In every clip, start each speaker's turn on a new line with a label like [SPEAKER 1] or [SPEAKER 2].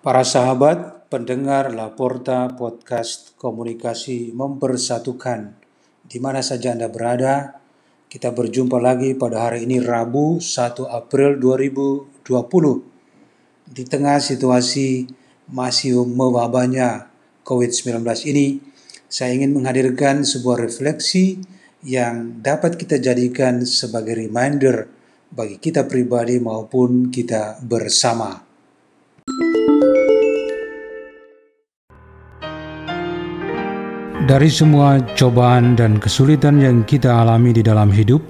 [SPEAKER 1] Para sahabat, pendengar Laporta Podcast Komunikasi Mempersatukan, di mana saja Anda berada, kita berjumpa lagi pada hari ini Rabu 1 April 2020. Di tengah situasi masih mewabahnya COVID-19 ini, saya ingin menghadirkan sebuah refleksi yang dapat kita jadikan sebagai reminder bagi kita pribadi maupun kita bersama. Dari semua cobaan dan kesulitan yang kita alami di dalam hidup,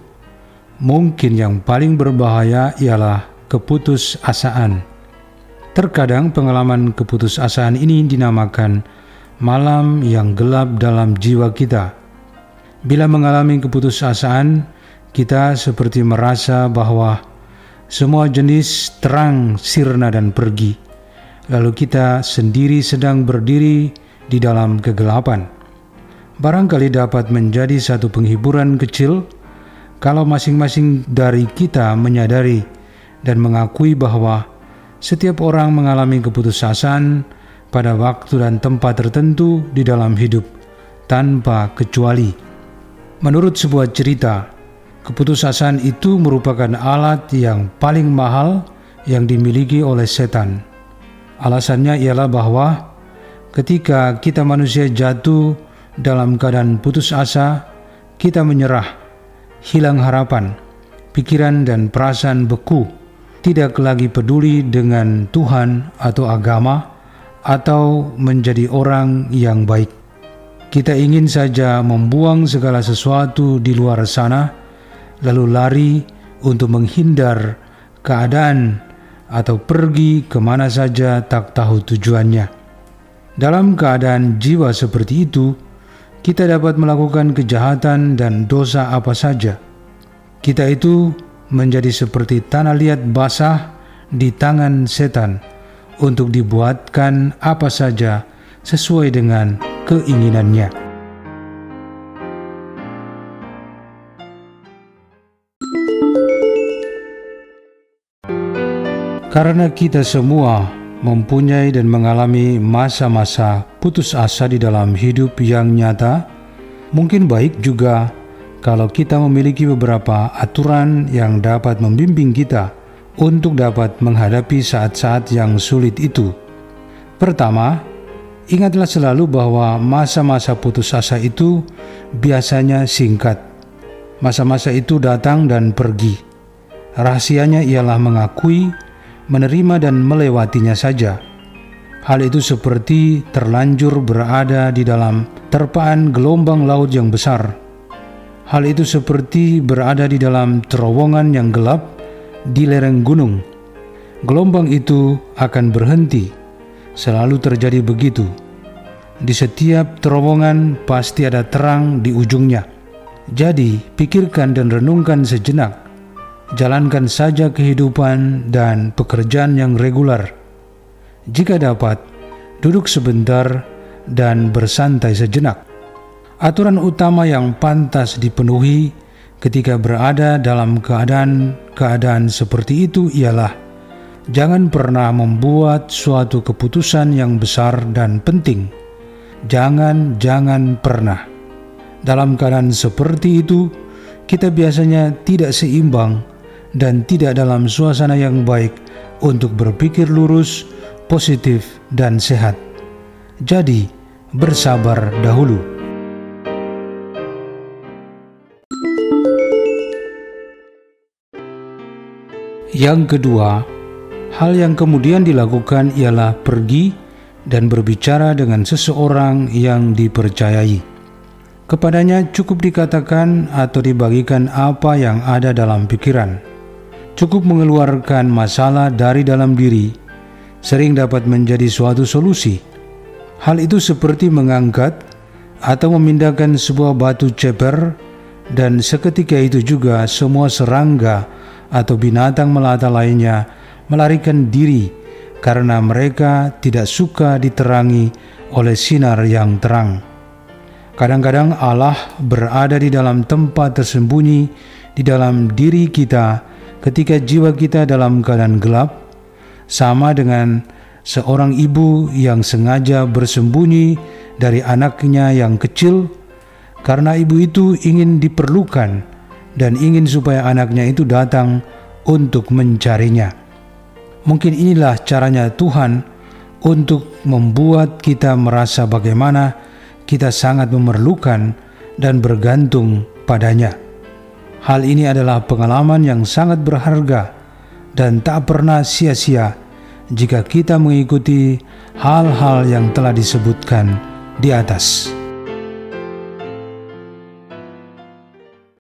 [SPEAKER 1] mungkin yang paling berbahaya ialah keputusasaan. Terkadang pengalaman keputusasaan ini dinamakan malam yang gelap dalam jiwa kita. Bila mengalami keputusasaan, kita seperti merasa bahwa semua jenis terang sirna dan pergi, lalu kita sendiri sedang berdiri di dalam kegelapan barangkali dapat menjadi satu penghiburan kecil kalau masing-masing dari kita menyadari dan mengakui bahwa setiap orang mengalami keputusasaan pada waktu dan tempat tertentu di dalam hidup tanpa kecuali. Menurut sebuah cerita, keputusasaan itu merupakan alat yang paling mahal yang dimiliki oleh setan. Alasannya ialah bahwa ketika kita manusia jatuh dalam keadaan putus asa, kita menyerah, hilang harapan, pikiran dan perasaan beku, tidak lagi peduli dengan Tuhan atau agama, atau menjadi orang yang baik. Kita ingin saja membuang segala sesuatu di luar sana, lalu lari untuk menghindar keadaan atau pergi ke mana saja tak tahu tujuannya. Dalam keadaan jiwa seperti itu, kita dapat melakukan kejahatan dan dosa apa saja. Kita itu menjadi seperti tanah liat basah di tangan setan untuk dibuatkan apa saja sesuai dengan keinginannya. Karena kita semua mempunyai dan mengalami masa-masa putus asa di dalam hidup yang nyata, mungkin baik juga kalau kita memiliki beberapa aturan yang dapat membimbing kita untuk dapat menghadapi saat-saat yang sulit itu. Pertama, ingatlah selalu bahwa masa-masa putus asa itu biasanya singkat. Masa-masa itu datang dan pergi. Rahasianya ialah mengakui menerima dan melewatinya saja. Hal itu seperti terlanjur berada di dalam terpaan gelombang laut yang besar. Hal itu seperti berada di dalam terowongan yang gelap di lereng gunung. Gelombang itu akan berhenti. Selalu terjadi begitu. Di setiap terowongan pasti ada terang di ujungnya. Jadi, pikirkan dan renungkan sejenak jalankan saja kehidupan dan pekerjaan yang regular. Jika dapat, duduk sebentar dan bersantai sejenak. Aturan utama yang pantas dipenuhi ketika berada dalam keadaan-keadaan seperti itu ialah jangan pernah membuat suatu keputusan yang besar dan penting. Jangan, jangan pernah. Dalam keadaan seperti itu, kita biasanya tidak seimbang dan tidak dalam suasana yang baik untuk berpikir lurus, positif, dan sehat. Jadi, bersabar dahulu. Yang kedua, hal yang kemudian dilakukan ialah pergi dan berbicara dengan seseorang yang dipercayai. Kepadanya cukup dikatakan atau dibagikan apa yang ada dalam pikiran cukup mengeluarkan masalah dari dalam diri, sering dapat menjadi suatu solusi. Hal itu seperti mengangkat atau memindahkan sebuah batu ceper, dan seketika itu juga semua serangga atau binatang melata lainnya melarikan diri karena mereka tidak suka diterangi oleh sinar yang terang. Kadang-kadang Allah berada di dalam tempat tersembunyi di dalam diri kita ketika jiwa kita dalam keadaan gelap, sama dengan seorang ibu yang sengaja bersembunyi dari anaknya yang kecil karena ibu itu ingin diperlukan dan ingin supaya anaknya itu datang untuk mencarinya. Mungkin inilah caranya Tuhan untuk membuat kita merasa bagaimana kita sangat memerlukan dan bergantung padanya. Hal ini adalah pengalaman yang sangat berharga dan tak pernah sia-sia jika kita mengikuti hal-hal yang telah disebutkan di atas.